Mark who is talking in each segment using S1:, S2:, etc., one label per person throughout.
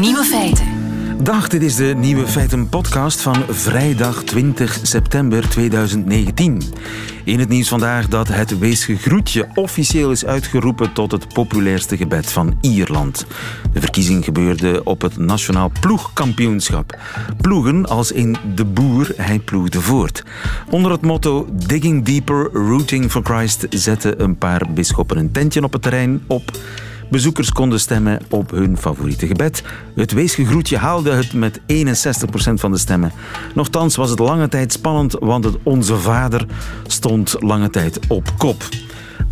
S1: Nieuwe feiten.
S2: Dag, dit is de Nieuwe Feiten podcast van vrijdag 20 september 2019. In het nieuws vandaag dat het weesgegroetje officieel is uitgeroepen tot het populairste gebed van Ierland. De verkiezing gebeurde op het Nationaal Ploegkampioenschap. Ploegen als in de boer, hij ploegde voort. Onder het motto Digging Deeper, Rooting for Christ zetten een paar bisschoppen een tentje op het terrein op... Bezoekers konden stemmen op hun favoriete gebed. Het weesgegroetje haalde het met 61% van de stemmen. Nochtans was het lange tijd spannend, want het Onze Vader stond lange tijd op kop.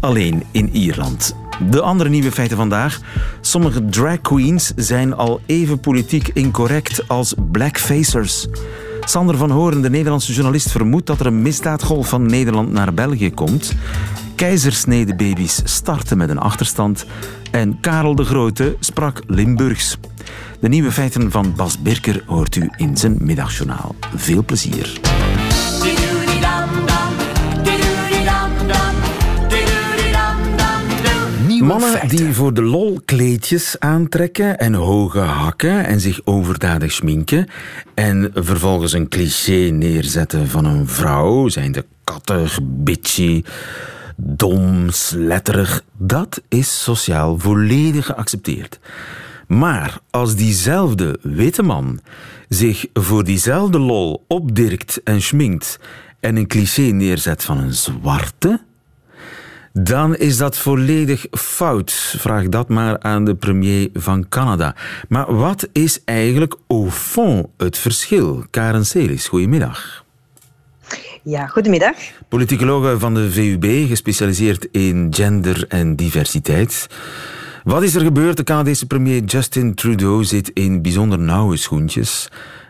S2: Alleen in Ierland. De andere nieuwe feiten vandaag. Sommige drag queens zijn al even politiek incorrect als blackfacers. Sander van Horen, de Nederlandse journalist, vermoedt dat er een misdaadgolf van Nederland naar België komt. Keizersnedebaby's starten met een achterstand. En Karel de Grote sprak Limburgs. De nieuwe feiten van Bas Birker hoort u in zijn middagjournaal. Veel plezier. Mannen die voor de lol kleedjes aantrekken en hoge hakken en zich overdadig schminken en vervolgens een cliché neerzetten van een vrouw, zijn de kattig, bitchy, dom, sletterig, dat is sociaal volledig geaccepteerd. Maar als diezelfde witte man zich voor diezelfde lol opdirkt en schminkt en een cliché neerzet van een zwarte, dan is dat volledig fout. Vraag dat maar aan de premier van Canada. Maar wat is eigenlijk au fond het verschil? Karen Celis, goedemiddag.
S3: Ja, goedemiddag.
S2: Politicologe van de VUB, gespecialiseerd in gender en diversiteit. Wat is er gebeurd? De Canadese premier Justin Trudeau zit in bijzonder nauwe schoentjes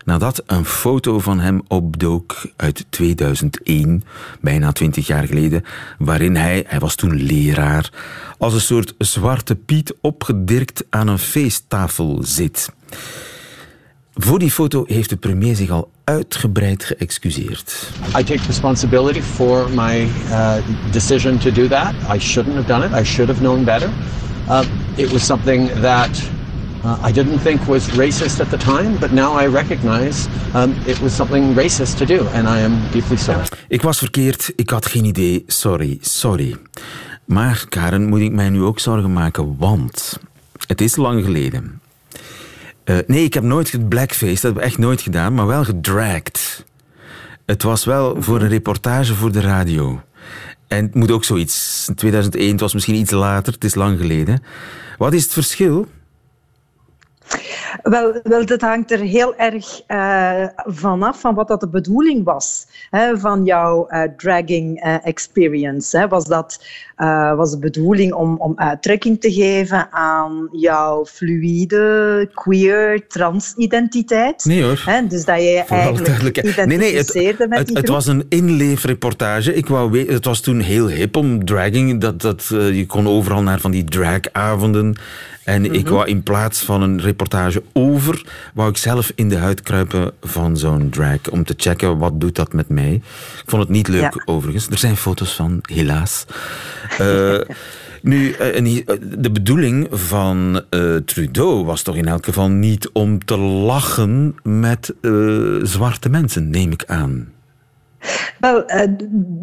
S2: nadat een foto van hem opdook uit 2001, bijna 20 jaar geleden, waarin hij, hij was toen leraar, als een soort zwarte piet opgedirkt aan een feesttafel zit. Voor die foto heeft de premier zich al uitgebreid geëxcuseerd.
S4: I take responsibility for my uh, decision to do that. I shouldn't have done it. I should have known better. Uh, it was something that uh, I didn't think was racist at the time, but now I recognize um, it was something racist to do, and I am deeply sorry.
S2: Ik was verkeerd, ik had geen idee, sorry, sorry. Maar Karen, moet ik mij nu ook zorgen maken, want het is lang geleden. Uh, nee, ik heb nooit geblackface, dat heb ik echt nooit gedaan, maar wel gedragged. Het was wel voor een reportage voor de radio. En het moet ook zoiets. In 2001, het was misschien iets later, het is lang geleden. Wat is het verschil?
S3: Wel, wel, dat hangt er heel erg uh, vanaf van wat dat de bedoeling was hè, van jouw uh, dragging uh, experience. Hè. Was dat was de bedoeling om, om uittrekking te geven aan jouw fluïde, queer, trans-identiteit?
S2: Nee hoor.
S3: Hè, dus dat je je eigenlijk identificeerde nee, nee,
S2: het,
S3: met
S2: het, het, was een inleefreportage. Ik wou weten, het was toen heel hip om dragging. Dat, dat, je kon overal naar van die dragavonden. En ik
S3: Mhm.
S2: wou in plaats van een reportage over, wou ik zelf in de huid kruipen van zo'n drag. Om te checken, wat doet dat met mij? Ik vond het niet leuk,
S3: Ja.
S2: overigens. Er zijn foto's van, helaas. Eh, nu, eh, en de bedoeling van eh, Trudeau was toch in elk geval niet om te lachen met eh, zwarte mensen, neem ik aan.
S3: Wel, eh,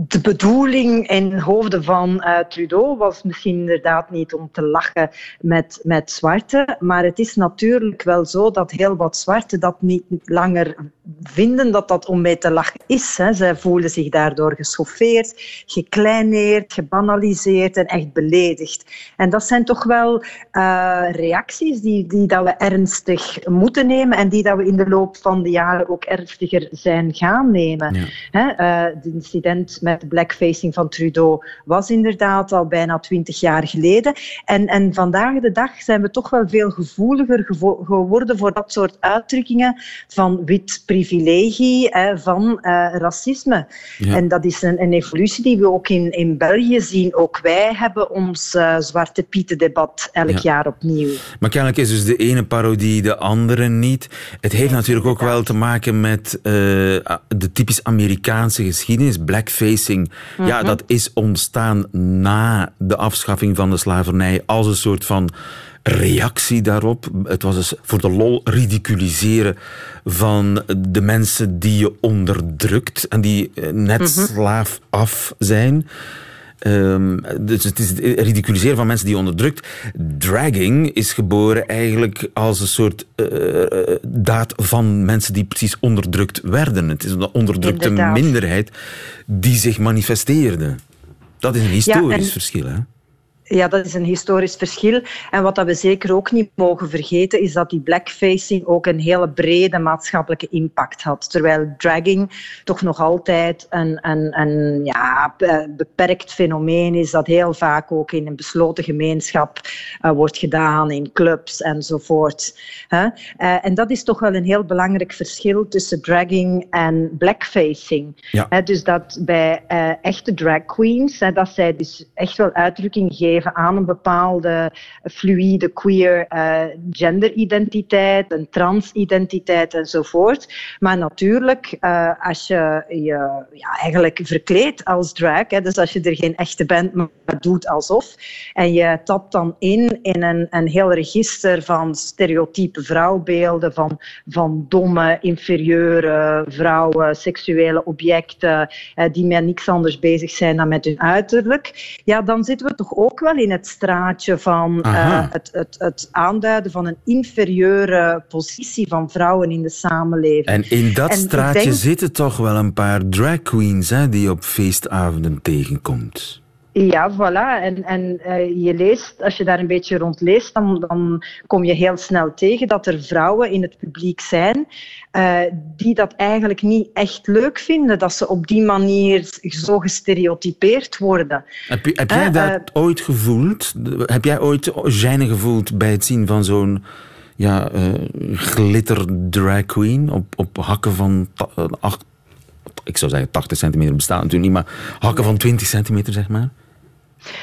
S3: de bedoeling in hoofden van eh, Trudeau was misschien inderdaad niet om te lachen met, met zwarte, maar het is natuurlijk wel zo dat heel wat zwarte dat niet langer vinden dat dat om mee te lachen is. Hè. Zij voelen zich daardoor geschoffeerd, gekleineerd, gebanaliseerd en echt beledigd. En dat zijn toch wel eh, reacties die, die dat we ernstig moeten nemen en die dat we in de loop van de jaren ook ernstiger zijn gaan nemen.
S2: Ja.
S3: Hè, eh, het incident met de blackfacing van Trudeau was inderdaad al bijna twintig jaar geleden. En, en vandaag de dag zijn we toch wel veel gevoeliger gevo- geworden voor dat soort uitdrukkingen van wit privilegie, hè, van eh, racisme.
S2: Ja.
S3: En dat is een, een evolutie die we ook in, in België zien. Ook wij hebben ons eh, Zwarte Pieten-debat elk
S2: Ja.
S3: jaar opnieuw.
S2: Maar kennelijk is dus de ene parodie de andere niet. Het heeft natuurlijk ook wel te maken met de typisch Amerikaanse geschiedenis. Blackfacing, ja, dat is ontstaan na de afschaffing van de slavernij als een soort van reactie daarop. Het was dus voor de lol ridiculiseren van de mensen die je onderdrukt en die eh, net mm slaaf af zijn. Um, dus het is het ridiculiseren van mensen die je onderdrukt. Dragging is geboren eigenlijk als een soort uh, daad van mensen die precies onderdrukt werden. Het is een onderdrukte minderheid die zich manifesteerde. Dat is een historisch verschil, hè?
S3: Ja, dat is een historisch verschil. En wat dat we zeker ook niet mogen vergeten, is dat die blackfacing ook een hele brede maatschappelijke impact had. Terwijl dragging toch nog altijd een, een, een ja, beperkt fenomeen is, dat heel vaak ook in een besloten gemeenschap uh, wordt gedaan, in clubs enzovoort. Uh, en dat is toch wel een heel belangrijk verschil tussen dragging en blackfacing. Ja. dus dat bij uh, echte drag queens, dat zij dus echt wel uitdrukking geven aan een bepaalde fluïde queer uh, genderidentiteit, een transidentiteit enzovoort. Maar natuurlijk, uh, als je je ja, eigenlijk verkleedt als drag, hè, dus als je er geen echte bent, maar doet alsof, en je tapt dan in in een, een heel register van stereotype vrouwbeelden, van, van domme, inferieure vrouwen, seksuele objecten, uh, die met niks anders bezig zijn dan met hun uiterlijk, ja, dan zitten we toch ook wel in het straatje van uh, het, het, het, aanduiden van een inferieure positie van vrouwen in de samenleving.
S2: En in dat straatje denk... zitten toch wel een paar drag queens hè, die je op feestavonden tegenkomt.
S3: Ja, voilà. En, en uh, je leest, als je daar een beetje rond leest, dan, dan kom je heel snel tegen dat er vrouwen in het publiek zijn uh, die dat eigenlijk niet echt leuk vinden, dat ze op die manier zo gestereotypeerd worden.
S2: Heb, heb jij uh, dat ooit gevoeld? Heb jij ooit gêne gevoeld bij het zien van zo'n ja, glitter drag queen op, op hakken van acht, ik zou zeggen 80 centimeter bestaat natuurlijk niet, maar hakken van 20 centimeter zeg maar?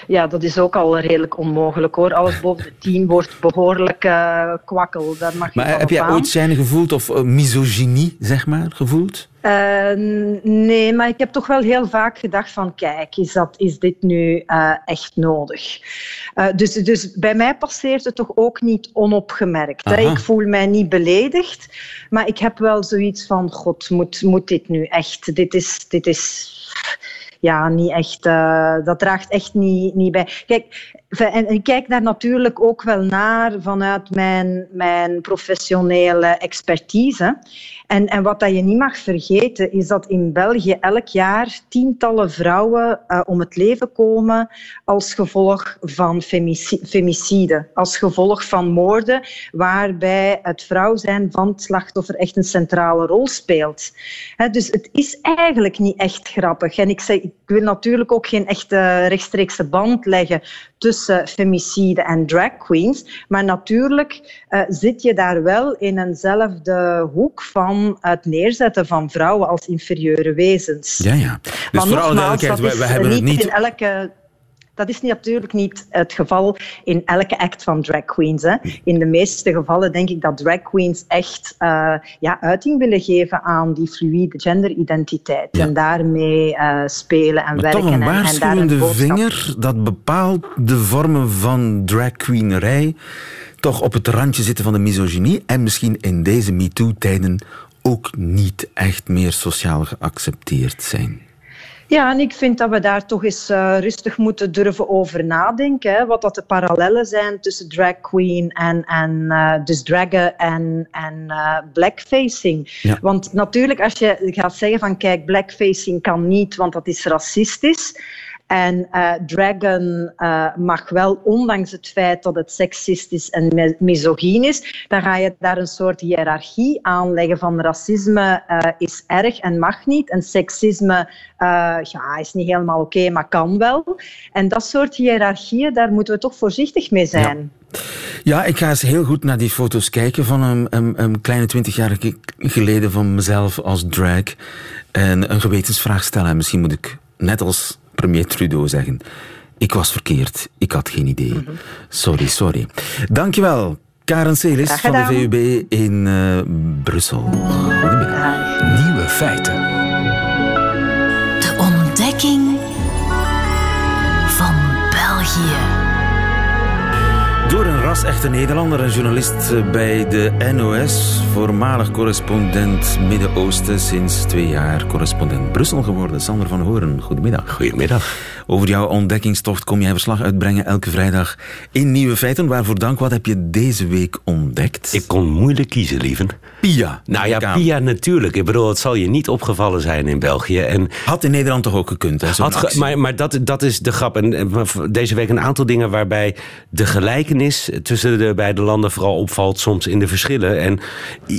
S3: Ja, dat is ook al redelijk onmogelijk hoor. Alles boven de 10 wordt behoorlijk uh, kwakkel. Daar mag
S2: maar heb jij ooit zijn gevoeld of uh, misogynie, zeg maar, gevoeld?
S3: Uh, nee, maar ik heb toch wel heel vaak gedacht van kijk, is, dat, is dit nu echt nodig? dus, dus bij mij passeert het toch ook niet onopgemerkt. Hè? Ik voel mij niet beledigd, maar ik heb wel zoiets van god, moet, moet dit nu echt? Dit is... Dit is ja, niet echt, uh, dat draagt echt niet, niet bij. Kijk, en ik kijk daar natuurlijk ook wel naar vanuit mijn, mijn professionele expertise. En, en wat dat je niet mag vergeten, is dat in België elk jaar tientallen vrouwen uh, om het leven komen als gevolg van femicide, als gevolg van moorden, waarbij het vrouw zijn van het slachtoffer echt een centrale rol speelt. Dus het is eigenlijk niet echt grappig. En ik, zeg, ik wil natuurlijk ook geen echte rechtstreekse band leggen tussen femicide en drag queens. Maar natuurlijk uh, zit je daar wel in eenzelfde hoek van het neerzetten van vrouwen als inferieure wezens.
S2: Ja, ja. Dus maar vooral duidelijkheid, we, we hebben het niet...
S3: In elke dat is natuurlijk niet het geval in elke act van drag queens. Hè. In de meeste gevallen denk ik dat drag queens echt uh, ja, uiting willen geven aan die fluïde genderidentiteit. En daarmee uh, spelen en
S2: maar
S3: werken.
S2: Toch een waarschuwende en, en vinger dat bepaalt de vormen van drag queenerij toch op het randje zitten van de misogynie en misschien in deze MeToo-tijden ook niet echt meer sociaal geaccepteerd zijn.
S3: Ja, en ik vind dat we daar toch eens uh, rustig moeten durven over nadenken. Hè, wat dat de parallellen zijn tussen drag queen en, en uh, dus draggen en, en uh, blackfacing. Ja. Want natuurlijk, als je gaat zeggen van kijk, blackfacing kan niet, want dat is racistisch. En uh, Dragon uh, mag wel, ondanks het feit dat het seksistisch en misogyn is, dan ga je daar een soort hiërarchie aanleggen van racisme uh, is erg en mag niet. En seksisme ja, is niet helemaal oké, okay, maar kan wel. En dat soort hiërarchieën, daar moeten we toch voorzichtig mee zijn.
S2: Ja. Ja, ik ga eens heel goed naar die foto's kijken van een, een, een kleine twintig jaar geleden van mezelf als drag. En een gewetensvraag stellen. En misschien moet ik, net als premier Trudeau zeggen. Ik was verkeerd, ik had geen idee. Mhm. Sorry, sorry. Dankjewel, Karen Celis van de VUB in uh, Brussel. Goedemiddag.
S1: Nieuwe feiten.
S2: Ras echte Nederlander en journalist bij de NOS. Voormalig correspondent Midden-Oosten, sinds twee jaar correspondent Brussel geworden. Sander van Horen, goedemiddag.
S5: Goedemiddag.
S2: Over jouw ontdekkingstocht kom jij verslag uitbrengen elke vrijdag in Nieuwe Feiten. Waarvoor dank, wat heb je deze week ontdekt?
S5: Ik kon moeilijk kiezen, lieven.
S2: Pia.
S5: Nou ja, Pia natuurlijk. Ik bedoel, het zal je niet opgevallen zijn in België. En
S2: had in Nederland toch ook gekund, hè?
S5: Had maar maar dat, dat is de grap. En deze week een aantal dingen waarbij de gelijkenis tussen de beide landen vooral opvalt, soms in de verschillen. En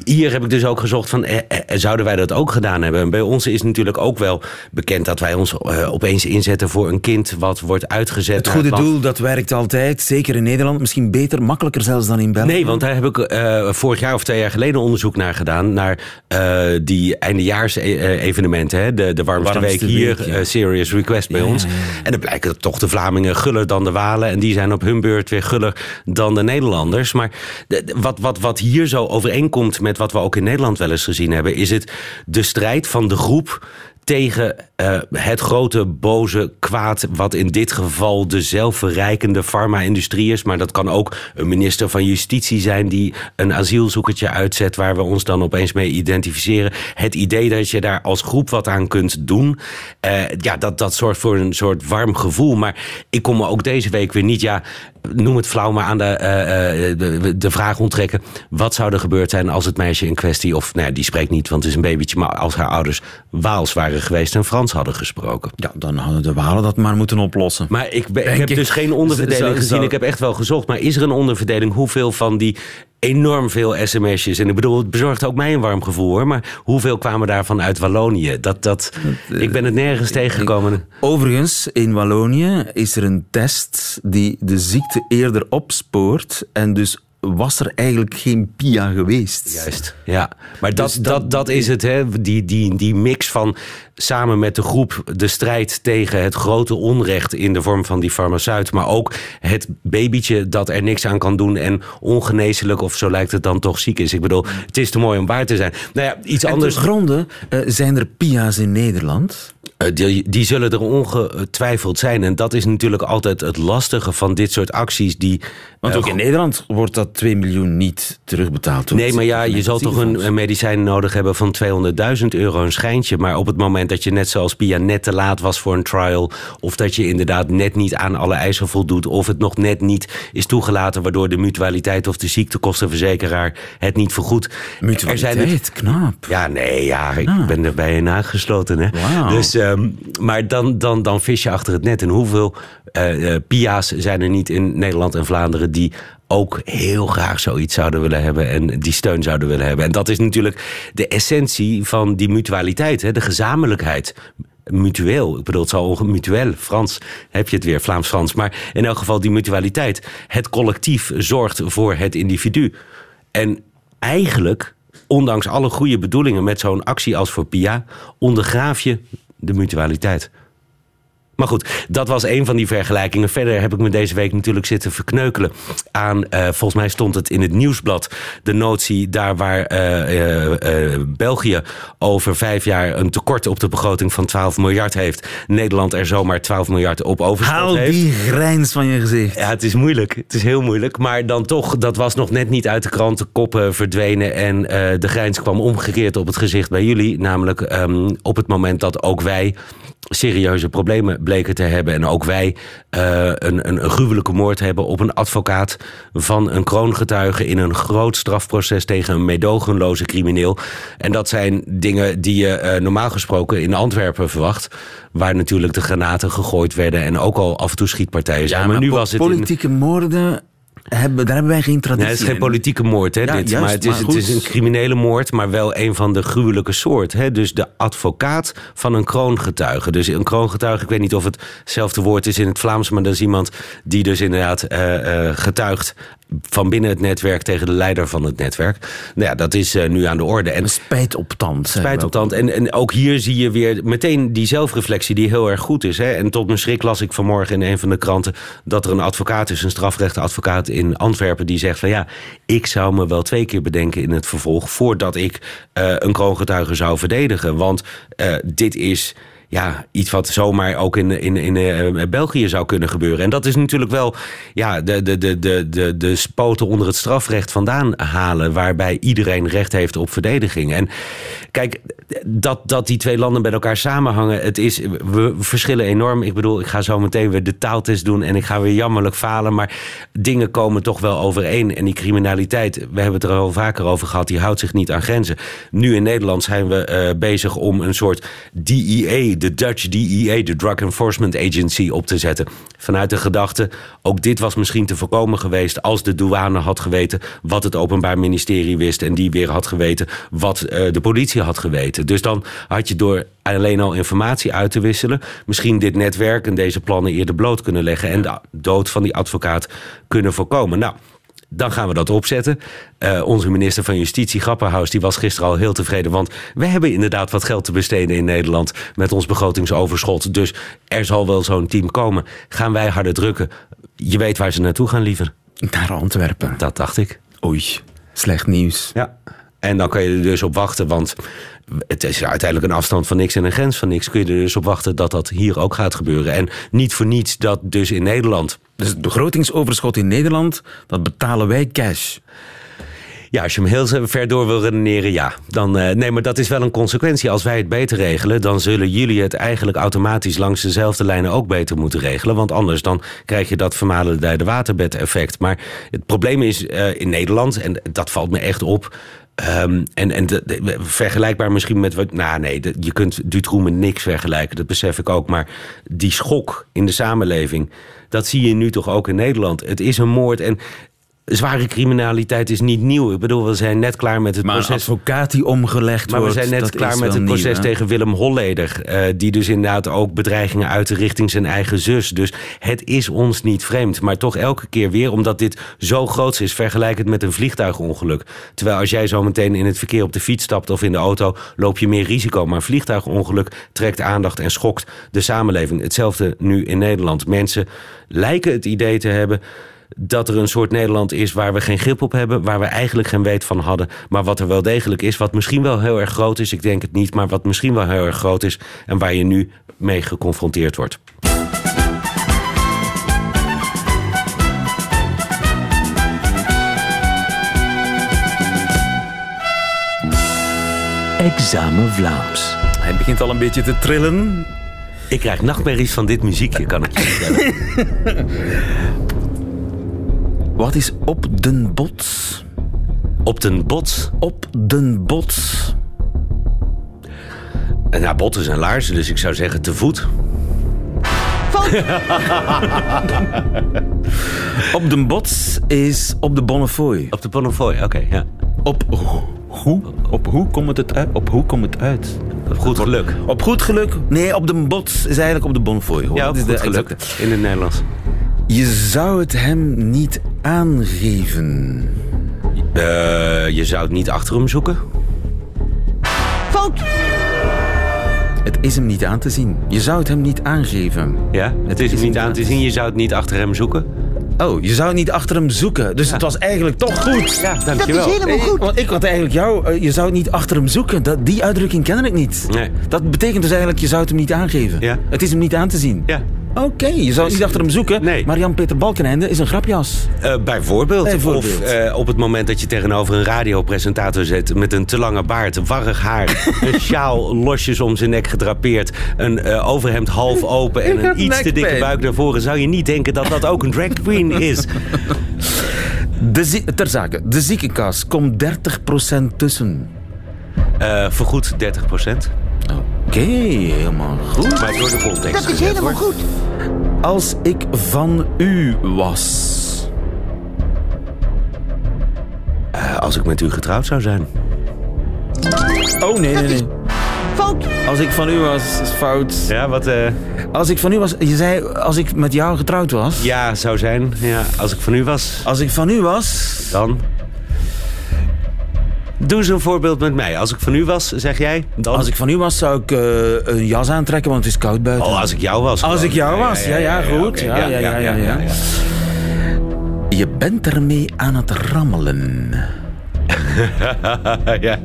S5: hier heb ik dus ook gezocht van, eh, eh, zouden wij dat ook gedaan hebben? En bij ons is natuurlijk ook wel bekend dat wij ons eh, opeens inzetten voor een kind wat wordt uitgezet.
S2: Het goede doel, dat werkt altijd. Zeker in Nederland. Misschien beter, makkelijker zelfs dan in België.
S5: Nee, want daar heb ik uh, vorig jaar of twee jaar geleden onderzoek naar gedaan. Naar uh, die eindejaars-evenementen. De, de warmste, warmste week hier, ja. Serious Request bij ja, ons. Ja, en dan blijken toch de Vlamingen guller dan de Walen. En die zijn op hun beurt weer guller dan de Nederlanders. Maar de, wat, wat, wat hier zo overeenkomt met wat we ook in Nederland wel eens gezien hebben... is het de strijd van de groep tegen uh, het grote boze kwaad, wat in dit geval de zelfverrijkende farma-industrie is. Maar dat kan ook een minister van Justitie zijn die een asielzoekertje uitzet, waar we ons dan opeens mee identificeren. Het idee dat je daar als groep wat aan kunt doen, uh, ja, dat, dat zorgt voor een soort warm gevoel. Maar ik kom me ook deze week weer niet, ja, noem het flauw, maar aan de, uh, de, de, vraag onttrekken. Wat zou er gebeurd zijn als het meisje in kwestie, of nou ja, die spreekt niet, want het is een babytje, maar als haar ouders Waals waren geweest en Frans hadden gesproken?
S2: Ja, dan hadden de Walen dat maar moeten oplossen.
S5: Maar ik, ik heb dus geen onderverdeling gezien. Ik heb echt wel gezocht. Maar is er een onderverdeling? Hoeveel van die enorm veel sms'jes. En ik bedoel, het bezorgt ook mij een warm gevoel hoor. Maar hoeveel kwamen daarvan uit Wallonië? Dat, dat, ik ben het nergens tegengekomen.
S2: Overigens, in Wallonië is er een test die de ziekte eerder opspoort. En dus was er eigenlijk geen PIA geweest.
S5: Juist, ja. Maar dat, dus dat, dat, dat, is het, hè? Die, die, die mix van samen met de groep de strijd tegen het grote onrecht in de vorm van die farmaceut, maar ook het babytje dat er niks aan kan doen en ongeneeslijk, of zo lijkt het dan toch ziek is. Ik bedoel, het is te mooi om waar te zijn. Nou ja, iets anders.
S2: gronden uh, zijn er PIA's in Nederland?
S5: Uh, die, die, zullen er ongetwijfeld zijn. En dat is natuurlijk altijd het lastige van dit soort acties. Die,
S2: Want ook uh, in Nederland wordt dat 2 miljoen niet terugbetaald.
S5: Nee, maar ja, je zal toch een, een medicijn nodig hebben van 200.000 euro, een schijntje. Maar op het moment dat je net zoals Pia net te laat was voor een trial. Of dat je inderdaad net niet aan alle eisen voldoet. Of het nog net niet is toegelaten waardoor de mutualiteit of de ziektekostenverzekeraar het niet vergoedt.
S2: Mutualiteit, er zijn knap.
S5: Ja, nee, ja, ik ah. ben er bij je aangesloten. Hè?
S2: Wow.
S5: Dus, um, maar dan, dan, dan vis je achter het net. En hoeveel uh, uh, Pia's zijn er niet in Nederland en Vlaanderen die ook heel graag zoiets zouden willen hebben en die steun zouden willen hebben. En dat is natuurlijk de essentie van die mutualiteit, hè? de gezamenlijkheid mutueel. Ik bedoel, het zal mutueel, Frans heb je het weer, Vlaams-Frans. Maar in elk geval die mutualiteit. Het collectief zorgt voor het individu. En eigenlijk, ondanks alle goede bedoelingen met zo'n actie als voor PIA, ondergraaf je de mutualiteit. Maar goed, dat was een van die vergelijkingen. Verder heb ik me deze week natuurlijk zitten verkneukelen aan, uh, volgens mij stond het in het nieuwsblad, de notie daar waar uh, uh, België over vijf jaar een tekort op de begroting van 12 miljard heeft. Nederland er zomaar 12 miljard op overschot
S2: Haal
S5: heeft.
S2: die grijns van je gezicht.
S5: Ja, het is moeilijk. Het is heel moeilijk. Maar dan toch, dat was nog net niet uit de krantenkoppen verdwenen. En de grijns kwam omgekeerd op het gezicht bij jullie. Namelijk um, op het moment dat ook wij serieuze problemen bleken te hebben. En ook wij uh, een, een, een gruwelijke moord hebben op een advocaat van een kroongetuige in een groot strafproces tegen een meedogenloze crimineel. En dat zijn dingen die je uh, normaal gesproken in Antwerpen verwacht. Waar natuurlijk de granaten gegooid werden en ook al af en toe schietpartijen zijn.
S2: Ja, maar, maar nu was het
S5: politieke
S2: in... moorden hebben, daar hebben wij geen traditie
S5: nee, het is geen politieke moord, hè, ja, dit. Juist, maar, het is, maar het is een criminele moord, maar wel een van de gruwelijke soort. Hè. Dus de advocaat van een kroongetuige. Dus een kroongetuige, ik weet niet of het hetzelfde woord is in het Vlaams... maar dat is iemand die dus inderdaad uh, uh, getuigt van binnen het netwerk tegen de leider van het netwerk. Nou ja, dat is uh, nu aan de orde.
S2: En spijt op tand.
S5: Spijt op tand. En, en ook hier zie je weer meteen die zelfreflectie die heel erg goed is. Hè. En tot mijn schrik las ik vanmorgen in een van de kranten... dat er een advocaat is, een strafrechtadvocaat in Antwerpen... die zegt van ja, ik zou me wel twee keer bedenken in het vervolg... voordat ik uh, een kroongetuige zou verdedigen. Want uh, dit is ja, iets wat zomaar ook in, in, in uh, België zou kunnen gebeuren. En dat is natuurlijk wel ja, de, de, de, de, de, de spoten onder het strafrecht vandaan halen, waarbij iedereen recht heeft op verdediging. En kijk, dat, dat die twee landen met elkaar samenhangen, het is, we verschillen enorm. Ik bedoel, ik ga zo meteen weer de taaltest doen en ik ga weer jammerlijk falen, maar dingen komen toch wel overeen. En die criminaliteit, we hebben het er al vaker over gehad, die houdt zich niet aan grenzen. Nu in Nederland zijn we uh, bezig om een soort DEA, de Dutch DEA, de Drug Enforcement Agency, op te zetten. Vanuit de gedachte, ook dit was misschien te voorkomen geweest als de douane had geweten wat het Openbaar Ministerie wist en die weer had geweten wat uh, de politie had geweten. Dus dan had je door alleen al informatie uit te wisselen, misschien dit netwerk en deze plannen eerder bloot kunnen leggen en de dood van die advocaat kunnen voorkomen. Nou, dan gaan we dat opzetten. Uh, onze minister van Justitie, Grapperhaus, die was gisteren al heel tevreden. Want we hebben inderdaad wat geld te besteden in Nederland met ons begrotingsoverschot. Dus er zal wel zo'n team komen. Gaan wij harder drukken? Je weet waar ze naartoe gaan, liever.
S2: Naar Antwerpen.
S5: Dat dacht ik.
S2: Oei, slecht nieuws.
S5: Ja. En dan kan je er dus op wachten, want het is uiteindelijk een afstand van niks en een grens van niks. Kun je er dus op wachten dat dat hier ook gaat gebeuren. En niet voor niets dat dus in Nederland.
S2: Dus het begrotingsoverschot in Nederland, dat betalen wij cash.
S5: Ja, als je hem heel ver door wil redeneren, ja. Dan, uh, nee, maar dat is wel een consequentie. Als wij het beter regelen, dan zullen jullie het eigenlijk automatisch langs dezelfde lijnen ook beter moeten regelen. Want anders dan krijg je dat vermalendijde waterbed-effect. Maar het probleem is uh, in Nederland, en dat valt me echt op. Um, en en vergelijkbaar misschien met wat. Nou, nee, je kunt Dutroux niks vergelijken, dat besef ik ook. Maar die schok in de samenleving, dat zie je nu toch ook in Nederland. Het is een moord. En zware criminaliteit is niet nieuw. Ik bedoel, we zijn net klaar met het
S2: maar
S5: proces.
S2: Maar advocaat die omgelegd
S5: maar
S2: wordt.
S5: Maar we zijn net klaar met het proces
S2: nieuw,
S5: tegen Willem Holleder. Uh, die dus inderdaad ook bedreigingen uitte richting zijn eigen zus. Dus het is ons niet vreemd. Maar toch elke keer weer, omdat dit zo groot is, vergelijk het met een vliegtuigongeluk. Terwijl als jij zo meteen in het verkeer op de fiets stapt of in de auto, loop je meer risico. Maar een vliegtuigongeluk trekt aandacht en schokt de samenleving. Hetzelfde nu in Nederland. Mensen lijken het idee te hebben dat er een soort Nederland is waar we geen grip op hebben, waar we eigenlijk geen weet van hadden, maar wat er wel degelijk is, wat misschien wel heel erg groot is, ik denk het niet, maar wat misschien wel heel erg groot is en waar je nu mee geconfronteerd wordt.
S2: Examen Vlaams. Hij begint al een beetje te trillen.
S5: Ik krijg nachtmerries van dit muziekje, kan ik je vertellen.
S2: Wat is op den bots?
S5: Op den bots?
S2: Op den bots.
S5: Nou, botten zijn laarzen, dus ik zou zeggen te voet.
S2: op den bots is op de Bonnefoy.
S5: Op de Bonnefoy, oké, okay, ja.
S2: Op hoe? Op hoe komt het uit? Op hoe komt het uit?
S5: Op goed geluk.
S2: Op goed geluk? Nee, op de bots is eigenlijk op de Bonnefoy.
S5: Ja, op
S2: is
S5: goed
S2: de
S5: geluk.
S2: exacte.
S5: In het Nederlands.
S2: Je zou het hem niet aangeven.
S5: Uh, je zou het niet achter hem zoeken?
S3: Fout!
S2: Het is hem niet aan te zien. Je zou het hem niet aangeven.
S5: Ja, het is, hem niet aan te zien. Je zou het niet achter hem zoeken?
S2: Oh, je zou het niet achter hem zoeken. Dus ja. het was eigenlijk toch goed.
S5: Ja, dankjewel.
S3: Dat is helemaal goed.
S2: Want ik had eigenlijk jou, uh, je zou het niet achter hem zoeken. Dat, die uitdrukking ken ik niet.
S5: Nee.
S2: Dat betekent dus eigenlijk, je zou het hem niet aangeven.
S5: Ja.
S2: Het is hem niet aan te zien.
S5: Ja.
S2: Oké, okay, je zou niet achter hem zoeken.
S5: Nee.
S2: Maar Jan-Peter Balkenende is een grapjas.
S5: Uh, bijvoorbeeld.
S2: bijvoorbeeld.
S5: Of uh, op het moment dat je tegenover een radiopresentator zit... met een te lange baard, warrig haar... een sjaal losjes om zijn nek gedrapeerd... een uh, overhemd half open en een iets te dikke buik naar voren... zou je niet denken dat dat ook een drag queen is.
S2: De ter zake, de ziekenkast komt 30% tussen.
S5: Uh, vergoed 30%.
S2: Oké, okay, helemaal goed.
S5: Maar door de context.
S3: Dat is helemaal hoor. goed.
S2: Als ik van u was.
S5: Uh, als ik met u getrouwd zou zijn.
S2: Oh, nee, nee, nee.
S3: Fout.
S2: Als ik van u was, is fout.
S5: Ja, wat... Uh...
S2: Als ik van u was... Je zei, als ik met jou getrouwd was.
S5: Ja, zou zijn. Ja, als ik van u was.
S2: Als ik van u was...
S5: Dan... Doe eens een voorbeeld met mij. Als ik van u was, zeg jij? Dan...
S2: Als ik van u was, zou ik uh, een jas aantrekken, want het is koud buiten.
S5: Oh, als ik jou was.
S2: Als ik jou was, ja, ja, goed. ja, ja, ja, ja. Je bent ermee aan het rammelen.
S5: ja.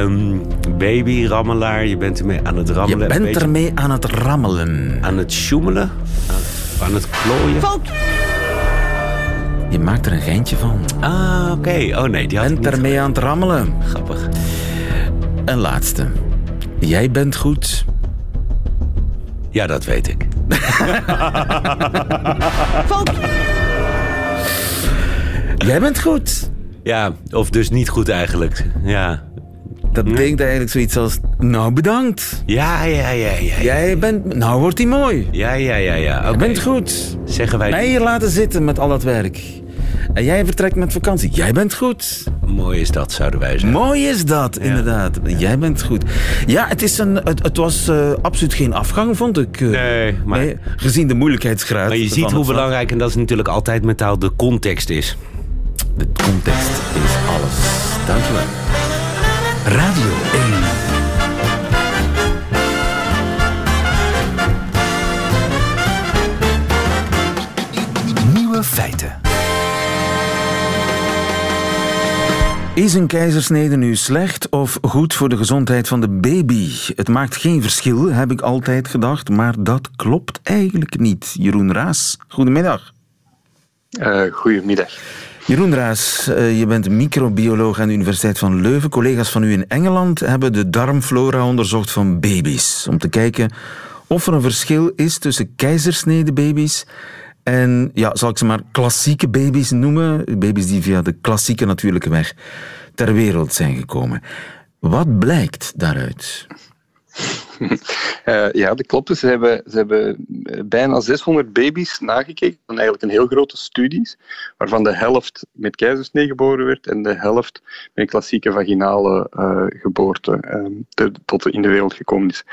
S5: Um, baby, rammelaar, je bent ermee aan het rammelen.
S2: Je bent ermee aan het rammelen.
S5: Aan het sjoemelen? Aan het klooien?
S2: Je maakt er een geintje van.
S5: Ah, oké. Oh nee, die had
S2: bent ermee aan het rammelen.
S5: Grappig.
S2: Een laatste. Jij bent goed.
S5: Ja, dat weet ik.
S2: Jij bent goed.
S5: Ja, of dus niet goed eigenlijk. Ja.
S2: Dat betekent eigenlijk zoiets als, nou bedankt.
S5: Ja, ja, ja, ja.
S2: Jij bent, nou wordt hij mooi.
S5: Ja, ja, ja, ja.
S2: Okay. Je bent goed.
S5: Zeggen wij...
S2: Mij hier laten zitten met al dat werk. En jij vertrekt met vakantie. Jij bent goed.
S5: Mooi is dat, zouden wij zeggen.
S2: Mooi is dat, inderdaad. Jij bent goed. Ja, het, is een, het, het was uh, absoluut geen afgang, vond ik. Uh,
S5: nee, maar... Nee,
S2: gezien de moeilijkheidsgraad.
S5: Maar je ziet hoe belangrijk, en dat is natuurlijk altijd metaal, de context is.
S2: De context is alles. Dankjewel. Radio 1. Nieuwe feiten. Is een keizersnede nu slecht of goed voor de gezondheid van de baby? Het maakt geen verschil, heb ik altijd gedacht, maar dat klopt eigenlijk niet. Jeroen Raas, goedemiddag.
S6: Uh, goedemiddag.
S2: Jeroen Raas, uh, je bent microbioloog aan de Universiteit van Leuven. Collega's van u in Engeland hebben de darmflora onderzocht van baby's. Om te kijken of er een verschil is tussen keizersnede baby's en, ja, zal ik ze maar klassieke baby's noemen. Baby's die via de klassieke natuurlijke weg ter wereld zijn gekomen. Wat blijkt daaruit?
S6: Uh, ja, dat klopt. Dus ze hebben, ze hebben eh, bijna 600 baby's nagekeken. van eigenlijk een heel grote studies, waarvan de helft met keizersnee geboren werd en de helft met klassieke vaginale uh, geboorte uh, tot in de wereld gekomen is.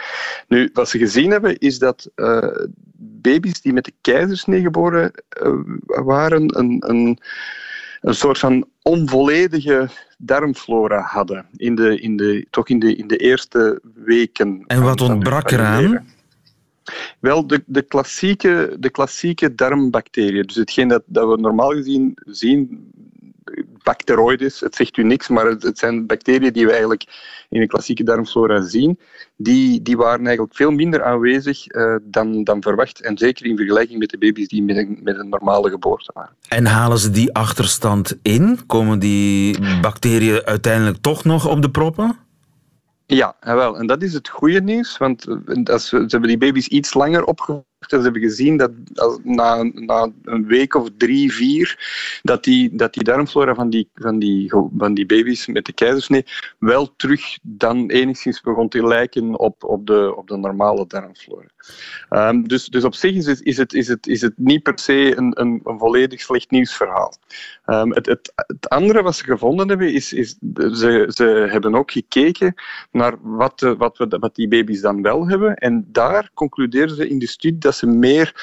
S6: Nu, wat ze gezien hebben, is dat baby's die met de keizersnee geboren waren, een, een, een soort van onvolledige darmflora hadden. In de, in de, toch in de, in de eerste weken.
S2: En wat ontbrak eraan?
S6: Wel, de, de, klassieke, de klassieke darmbacteriën. Dus hetgeen dat, dat we normaal gezien zien bacteroides, het zegt u niks, maar het, zijn bacteriën die we eigenlijk in de klassieke darmflora zien, die, die waren eigenlijk veel minder aanwezig uh, dan, dan verwacht. En zeker in vergelijking met de baby's die met een, met een normale geboorte waren.
S2: En halen ze die achterstand in? Komen die bacteriën uiteindelijk toch nog op de proppen?
S6: Ja, wel. En dat is het goede nieuws, want eh, als, ze hebben die baby's iets langer opgevoed ze hebben gezien dat na, na een week of drie, vier, dat die, dat die darmflora van die, van, die, van die baby's met de keizersnee wel terug dan enigszins begon te lijken op, op, de, op de normale darmflora. Um, dus, dus op zich is het, is het, is het, is het niet per se een, een, een volledig slecht nieuwsverhaal. Um, het, het, het andere wat ze gevonden hebben, is, is ze, ze hebben ook gekeken naar wat, wat, we, wat die baby's dan wel hebben. En daar concluderen ze in de studie dat ze meer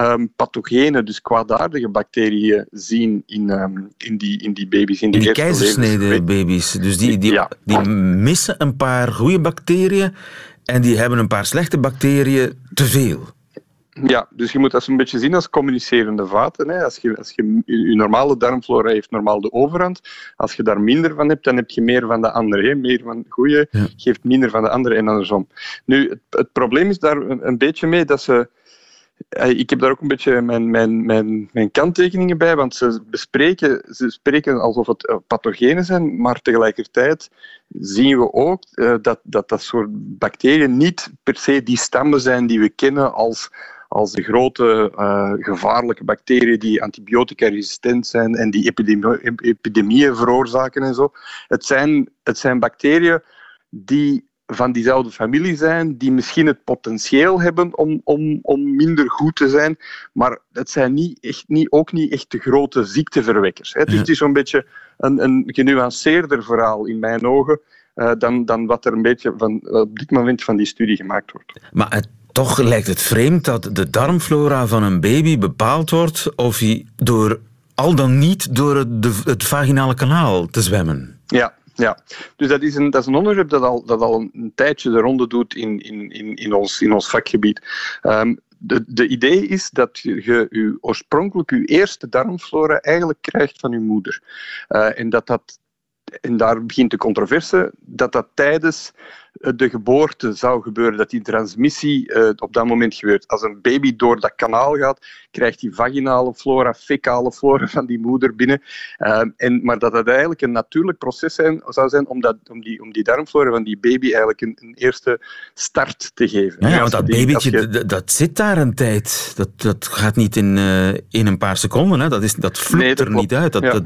S6: um, pathogene, dus kwaadaardige bacteriën zien in, um, in, die, in die baby's.
S2: In,
S6: die,
S2: die keizersnede baby's. Dus die, die, die missen een paar goede bacteriën en die hebben een paar slechte bacteriën te veel.
S6: Ja, dus je moet dat een beetje zien als communicerende vaten. Hè. Als je, als je, je normale darmflora heeft normaal de overhand. Als je daar minder van hebt, dan heb je meer van de andere. Hè. Meer van de goede geeft minder van de andere en andersom. Nu, het, het probleem is daar een, een beetje mee dat ze ik heb daar ook een beetje mijn, mijn, mijn, mijn kanttekeningen bij, want ze bespreken, ze spreken alsof het eh, pathogenen zijn, maar tegelijkertijd zien we ook uh, dat, dat dat soort bacteriën niet per se die stammen zijn die we kennen als, als de grote gevaarlijke bacteriën die antibiotica-resistent zijn en die epidemie, epidemieën veroorzaken en zo. Het zijn, het zijn bacteriën die van diezelfde familie zijn, die misschien het potentieel hebben om, om, om minder goed te zijn, maar het zijn niet echt, niet, ook niet echt de grote ziekteverwekkers. Hè. Dus het is zo'n beetje een, een genuanceerder verhaal in mijn ogen uh, dan, dan wat er een beetje van, op dit moment van die studie gemaakt wordt.
S2: Maar het, toch lijkt het vreemd dat de darmflora van een baby bepaald wordt of hij door al dan niet door het, de, het vaginale kanaal te zwemmen.
S6: Ja, ja, dus dat is een, dat is een onderwerp dat al, dat al een tijdje de ronde doet in, in, in, in, ons, in ons vakgebied. Um, de, de idee is dat je, je oorspronkelijk je eerste darmflora eigenlijk krijgt van je moeder. Uh, en dat dat en daar begint de controverse, dat dat tijdens eh, de geboorte zou gebeuren, dat die transmissie uh, op dat moment gebeurt. Als een baby door dat kanaal gaat, krijgt die vaginale flora, fecale flora van die moeder binnen. Uh, en, maar dat dat eigenlijk een natuurlijk proces zijn, zou zijn om, dat, om, die, om die darmflora van die baby eigenlijk een, een eerste start te geven.
S2: Ja, want dat babytje, dat zit daar een tijd. Dat, dat gaat niet in, uh, in een paar seconden. Hè. Dat, is, dat nee, dat er niet uit. Dat, ja. dat.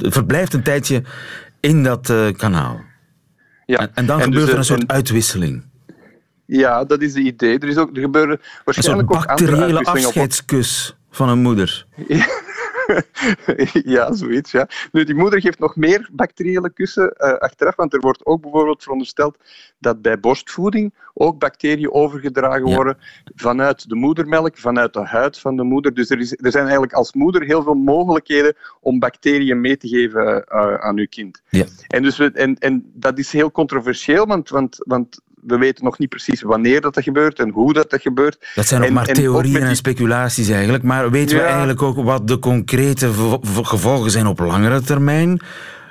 S2: Het verblijft een tijdje in dat kanaal. Ja. En, en dan en gebeurt dus, er een soort uitwisseling.
S6: Ja, dat is het idee. Er, is ook, er gebeuren waarschijnlijk
S2: een soort bacteriële afscheidskus van een moeder.
S6: ja, zoiets. Ja. Nu, die moeder geeft nog meer bacteriële kussen uh, achteraf, want er wordt ook bijvoorbeeld verondersteld dat bij borstvoeding ook bacteriën overgedragen worden vanuit de moedermelk, vanuit de huid van de moeder. Dus er, is, er zijn eigenlijk als moeder heel veel mogelijkheden om bacteriën mee te geven uh, aan uw kind.
S2: Ja.
S6: En, dus we, en, en dat is heel controversieel, want, want, want we weten nog niet precies wanneer dat, dat gebeurt en hoe dat, dat gebeurt.
S2: Dat zijn nog maar theorieën en, speculaties eigenlijk. Maar weten we eigenlijk ook wat de concrete gevolgen zijn op langere termijn?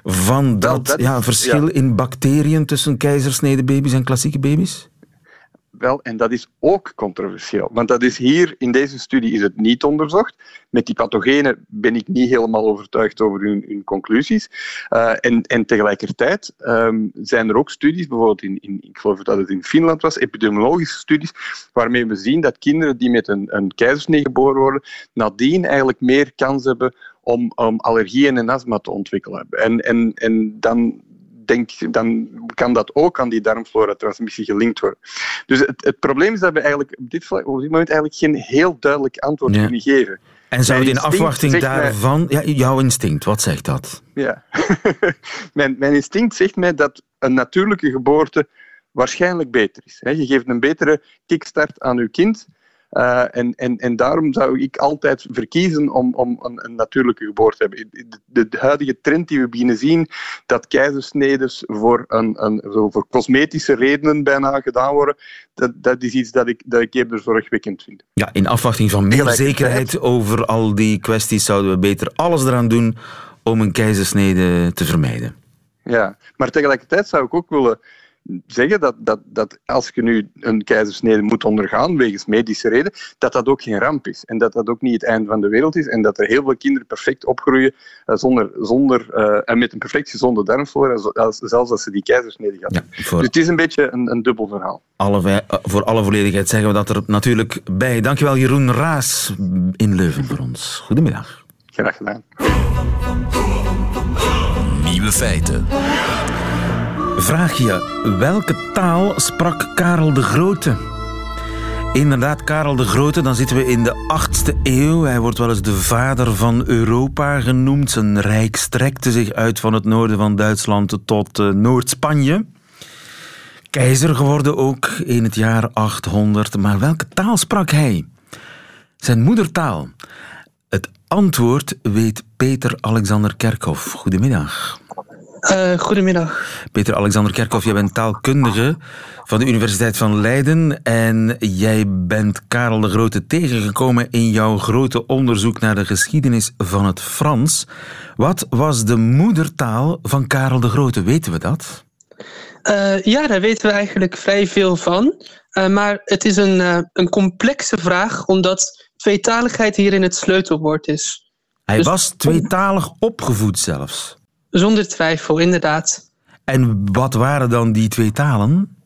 S2: Van dat, dat ja, verschil in bacteriën tussen keizersnede baby's en klassieke baby's?
S6: Wel, en dat is ook controversieel. Want dat is hier, in deze studie is het niet onderzocht. Met die pathogenen ben ik niet helemaal overtuigd over hun, hun conclusies. Uh, en, en tegelijkertijd um, zijn er ook studies, bijvoorbeeld in, in, ik geloof dat het in Finland was, epidemiologische studies, waarmee we zien dat kinderen die met een, een keizersnee geboren worden, nadien eigenlijk meer kans hebben om, om allergieën en astma te ontwikkelen. En, en, en dan, denk, dan kan dat ook aan die darmflora-transmissie gelinkt worden. Dus het, het, probleem is dat we eigenlijk op dit, op dit moment eigenlijk geen heel duidelijk antwoord ja. kunnen geven.
S2: En zou het in afwachting daarvan... Ja, jouw instinct, wat zegt dat?
S6: Ja. mijn, mijn instinct zegt mij dat een natuurlijke geboorte waarschijnlijk beter is. Je geeft een betere kickstart aan je kind uh, en, en, en daarom zou ik altijd verkiezen om, om een, een natuurlijke geboorte te hebben. De, de, huidige trend die we beginnen zien, dat keizersnedes voor, een, een, zo voor cosmetische redenen bijna gedaan worden, dat, dat is iets dat ik, dat ik eerder zorgwekkend vind.
S2: Ja, in afwachting van meer zekerheid over al die kwesties zouden we beter alles eraan doen om een keizersnede te vermijden.
S6: Ja, maar tegelijkertijd zou ik ook willen zeggen dat, dat, dat als je nu een keizersnede moet ondergaan wegens medische reden, dat dat ook geen ramp is. En dat dat ook niet het einde van de wereld is. En dat er heel veel kinderen perfect opgroeien uh, zonder, zonder, uh, en met een perfect gezonde darmflora, zelfs als ze die keizersnede gaan. Ja, voor... Dus het is een beetje een, een dubbel verhaal.
S2: Alle, uh, voor alle volledigheid zeggen we dat er natuurlijk bij. Dankjewel Jeroen Raas in Leuven voor ons. Goedemiddag.
S6: Graag gedaan.
S1: Nieuwe feiten.
S2: Vraag je, welke taal sprak Karel de Grote? Inderdaad, Karel de Grote, dan zitten we in de 8e eeuw. Hij wordt wel eens de vader van Europa genoemd. Zijn rijk strekte zich uit van het noorden van Duitsland tot uh, Noord-Spanje. Keizer geworden ook in het jaar 800. Maar welke taal sprak hij? Zijn moedertaal. Het antwoord weet Peter Alexander Kerkhoff. Goedemiddag.
S7: Uh, goedemiddag.
S2: Peter Alexander Kerkhoff, jij bent taalkundige van de Universiteit van Leiden en jij bent Karel de Grote tegengekomen in jouw grote onderzoek naar de geschiedenis van het Frans. Wat was de moedertaal van Karel de Grote? Weten we dat?
S7: Uh, ja, daar weten we eigenlijk vrij veel van. Uh, maar het is een, een complexe vraag, omdat tweetaligheid hierin het sleutelwoord is.
S2: Hij dus... was tweetalig opgevoed zelfs.
S7: Zonder twijfel, inderdaad.
S2: En wat waren dan die twee talen?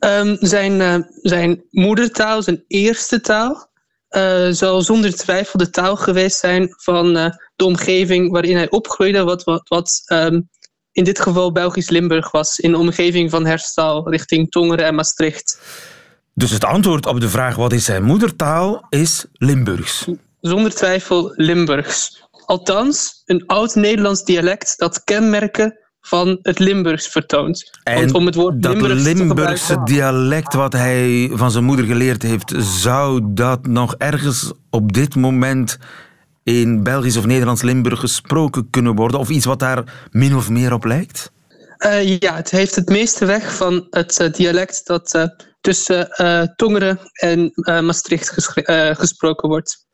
S7: Um, zijn, uh, zijn moedertaal, zijn eerste taal, uh, zal zonder twijfel de taal geweest zijn van uh, de omgeving waarin hij opgroeide, wat, wat, wat um, in dit geval Belgisch-Limburg was, in de omgeving van Herstal, richting Tongeren en Maastricht.
S2: Dus het antwoord op de vraag wat is zijn moedertaal is Limburgs?
S7: Zonder twijfel Limburgs. Althans, een oud-Nederlands dialect dat kenmerken van het Limburgs vertoont.
S2: En Want om het woord dat Limburgs Limburgse dialect wat hij van zijn moeder geleerd heeft, zou dat nog ergens op dit moment in Belgisch of Nederlands Limburg gesproken kunnen worden? Of iets wat daar min of meer op lijkt?
S7: Uh, ja, het heeft het meeste weg van het uh, dialect dat uh, tussen Tongeren en Maastricht gesproken wordt.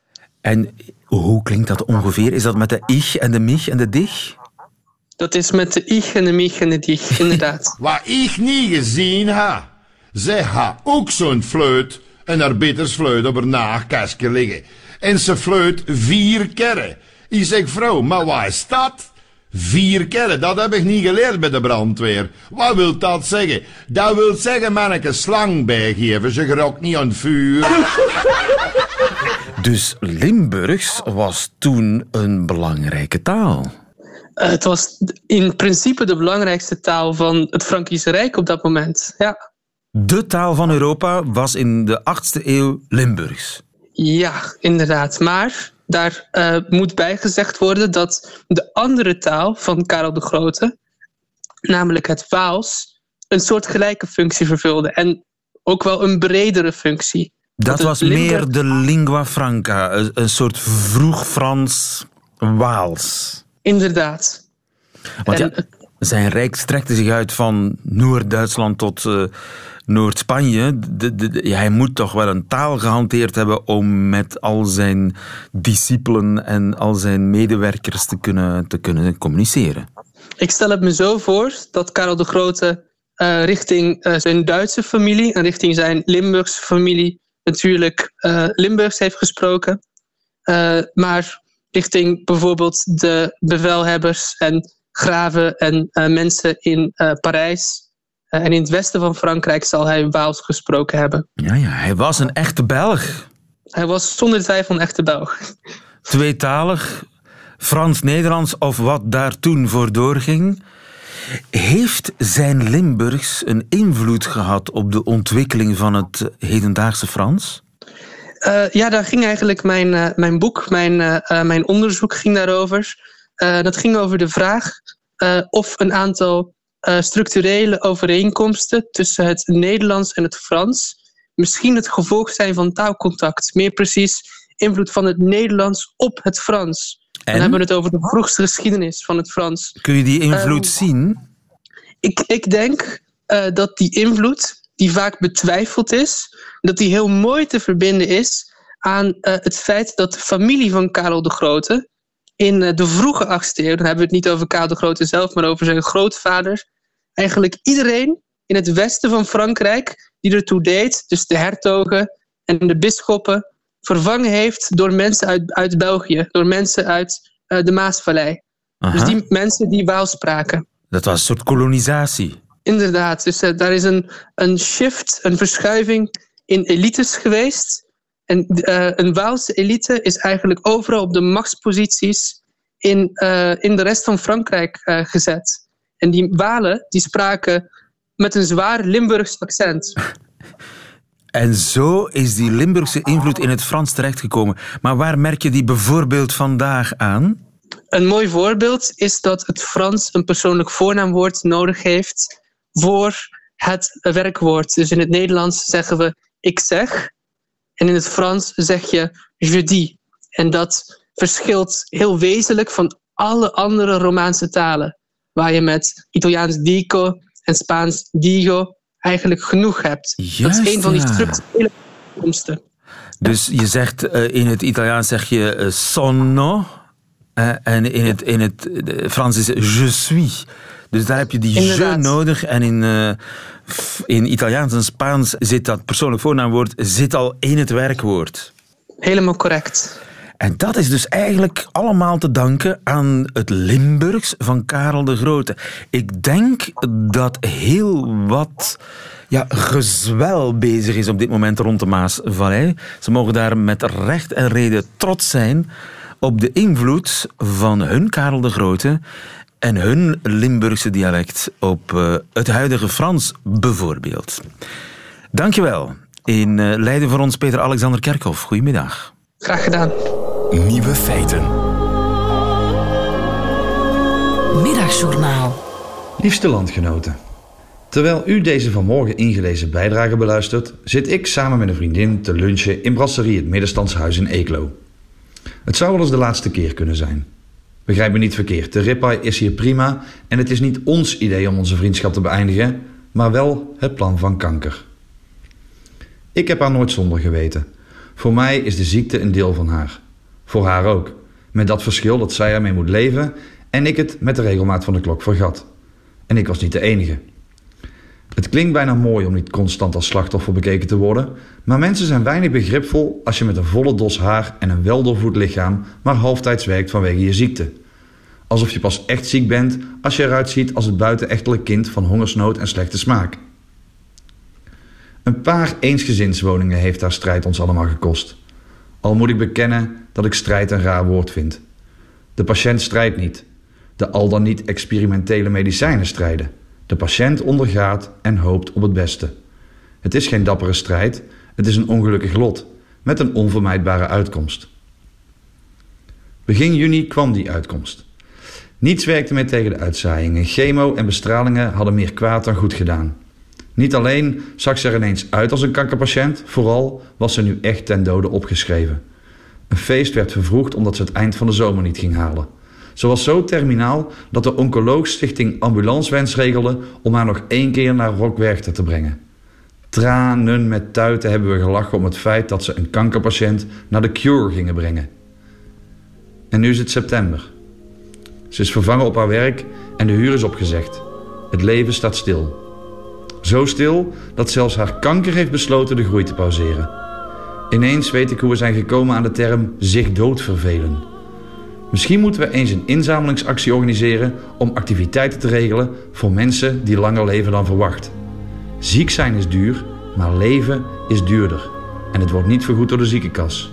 S2: En hoe klinkt dat ongeveer? Is dat met de ich en de mich en de dich?
S7: Dat is met de ich en de mich en de dich, inderdaad.
S8: Wat ik niet gezien ha. Zij ha ook zo'n fluit, een arbeidersfluit op haar naagkastje liggen. En ze fluit vier keren. Ik zeg, vrouw, maar wat is dat? Vier keren, dat heb ik niet geleerd bij de brandweer. Wat wil dat zeggen? Dat wil zeggen, manneke, slang bijgeven. Ze gerookt niet aan het vuur.
S2: Dus Limburgs was toen een belangrijke taal.
S7: Uh, het was in principe de belangrijkste taal van het Frankische Rijk op dat moment. Ja.
S2: De taal van Europa was in de 8e eeuw Limburgs.
S7: Ja, inderdaad. Maar daar uh, moet bijgezegd worden dat de andere taal van Karel de Grote, namelijk het Waals, een soort gelijke functie vervulde. En ook wel een bredere functie.
S2: Dat was meer de lingua franca, een soort vroeg Frans Waals.
S7: Inderdaad.
S2: Want ja, zijn rijk strekte zich uit van Noord-Duitsland tot uh, Noord-Spanje. Hij moet toch wel een taal gehanteerd hebben om met al zijn discipelen en al zijn medewerkers te kunnen, te kunnen communiceren.
S7: Ik stel het me zo voor dat Karel de Grote uh, richting uh, zijn Duitse familie en richting zijn Limburgse familie natuurlijk Limburgs heeft gesproken. maar richting bijvoorbeeld de bevelhebbers en graven en mensen in Parijs. Uh, en in het westen van Frankrijk zal hij Waals gesproken hebben.
S2: Ja, ja, hij was een echte Belg.
S7: Hij was zonder twijfel een echte Belg.
S2: Tweetalig, Frans-Nederlands of wat daar toen voor doorging. Heeft zijn Limburgs een invloed gehad op de ontwikkeling van het hedendaagse Frans?
S7: Uh, ja, daar ging eigenlijk mijn, uh, mijn boek, mijn, uh, mijn onderzoek ging daarover. dat ging over de vraag of een aantal structurele overeenkomsten tussen het Nederlands en het Frans misschien het gevolg zijn van taalcontact. Meer precies, invloed van het Nederlands op het Frans. En? Dan hebben we het over de vroegste geschiedenis van het Frans.
S2: Kun je die invloed zien?
S7: Ik, ik denk dat die invloed die vaak betwijfeld is, dat die heel mooi te verbinden is aan uh, het feit dat de familie van Karel de Grote in uh, de vroege 8e eeuw, dan hebben we het niet over Karel de Grote zelf, maar over zijn grootvader, eigenlijk iedereen in het westen van Frankrijk die ertoe deed, dus de hertogen en de bisschoppen, vervangen heeft door mensen uit, uit België, door mensen uit uh, de Maasvallei. Aha. Dus die mensen die Waals spraken.
S2: Dat was een soort kolonisatie.
S7: Inderdaad, dus uh, daar is een, een shift, een verschuiving in elites geweest. En uh, een Waalse elite is eigenlijk overal op de machtsposities in, in de rest van Frankrijk gezet. En die Walen die spraken met een zwaar Limburgs accent.
S2: En zo is die Limburgse invloed in het Frans terechtgekomen. Maar waar merk je die bijvoorbeeld vandaag aan?
S7: Een mooi voorbeeld is dat het Frans een persoonlijk voornaamwoord nodig heeft voor het werkwoord. Dus in het Nederlands zeggen we ik zeg. En in het Frans zeg je je dis. En dat verschilt heel wezenlijk van alle andere Romaanse talen. Waar je met Italiaans dico en Spaans digo eigenlijk genoeg hebt.
S2: Juist,
S7: dat is een van die structurele komsten.
S2: Dus je zegt uh, in het Italiaans zeg je uh, sono. Uh, en in het, in het Frans is je suis. Dus daar heb je die
S7: Inderdaad.
S2: je nodig. En in, in Italiaans en Spaans zit dat persoonlijk voornaamwoord zit al in het werkwoord.
S7: Helemaal correct.
S2: En dat is dus eigenlijk allemaal te danken aan het Limburgs van Karel de Grote. Ik denk dat heel wat ja, gezwel bezig is op dit moment rond de Maasvallei. Ze mogen daar met recht en reden trots zijn op de invloed van hun Karel de Grote en hun Limburgse dialect op uh, het huidige Frans bijvoorbeeld. Dankjewel. In uh, Leiden voor ons Peter Alexander Kerkhoff. Goedemiddag.
S7: Graag gedaan.
S1: Nieuwe feiten. Middagjournaal.
S9: Liefste landgenoten. Terwijl u deze vanmorgen ingelezen bijdrage beluistert, zit ik samen met een vriendin te lunchen in Brasserie het Middenstandshuis in Eeklo. Het zou wel eens de laatste keer kunnen zijn. Begrijp me niet verkeerd, de ribeye is hier prima en het is niet ons idee om onze vriendschap te beëindigen, maar wel het plan van kanker. Ik heb haar nooit zonder geweten. Voor mij is de ziekte een deel van haar. Voor haar ook. Met dat verschil dat zij ermee moet leven en ik het met de regelmaat van de klok vergat. En ik was niet de enige. Het klinkt bijna mooi om niet constant als slachtoffer bekeken te worden, maar mensen zijn weinig begripvol als je met een volle dos haar en een weldoorvoed lichaam maar halftijds werkt vanwege je ziekte. Alsof je pas echt ziek bent als je eruit ziet als het buitenechtelijk kind van hongersnood en slechte smaak. Een paar eensgezinswoningen heeft haar strijd ons allemaal gekost. Al moet ik bekennen dat ik strijd een raar woord vind. De patiënt strijdt niet. De al dan niet experimentele medicijnen strijden. De patiënt ondergaat en hoopt op het beste. Het is geen dappere strijd, het is een ongelukkig lot met een onvermijdbare uitkomst. Begin juni kwam die uitkomst. Niets werkte meer tegen de uitzaaiingen. Chemo en bestralingen hadden meer kwaad dan goed gedaan. Niet alleen zag ze er ineens uit als een kankerpatiënt, vooral was ze nu echt ten dode opgeschreven. Een feest werd vervroegd omdat ze het eind van de zomer niet ging halen. Ze was zo terminaal dat de Oncoloogstichting ambulancewens regelde om haar nog één keer naar Rockwerchter te brengen. Tranen met tuiten hebben we gelachen om het feit dat ze een kankerpatiënt naar de Cure gingen brengen. En nu is het september. Ze is vervangen op haar werk en de huur is opgezegd. Het leven staat stil. Zo stil dat zelfs haar kanker heeft besloten de groei te pauzeren. Ineens weet ik hoe we zijn gekomen aan de term zich doodvervelen. Misschien moeten we eens een inzamelingsactie organiseren om activiteiten te regelen voor mensen die langer leven dan verwacht. Ziek zijn is duur, maar leven is duurder. En het wordt niet vergoed door de ziekenkas.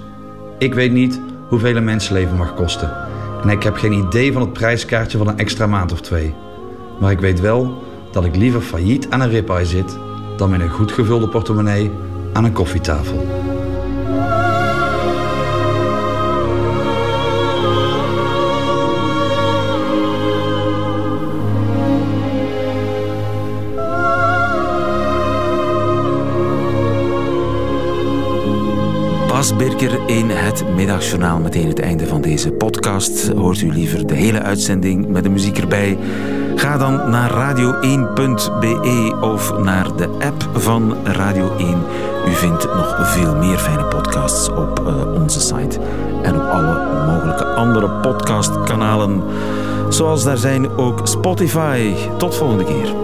S9: Ik weet niet hoeveel een mensenleven mag kosten. En ik heb geen idee van het prijskaartje van een extra maand of twee. Maar ik weet wel dat ik liever failliet aan een ribeye zit dan met een goed gevulde portemonnee aan een koffietafel.
S2: Bas Birker in het middagjournaal. Meteen het einde van deze podcast. Hoort u liever de hele uitzending met de muziek erbij? Ga dan naar radio1.be of naar de app van Radio 1. U vindt nog veel meer fijne podcasts op uh, onze site en op alle mogelijke andere podcastkanalen. Zoals daar zijn ook Spotify. Tot volgende keer.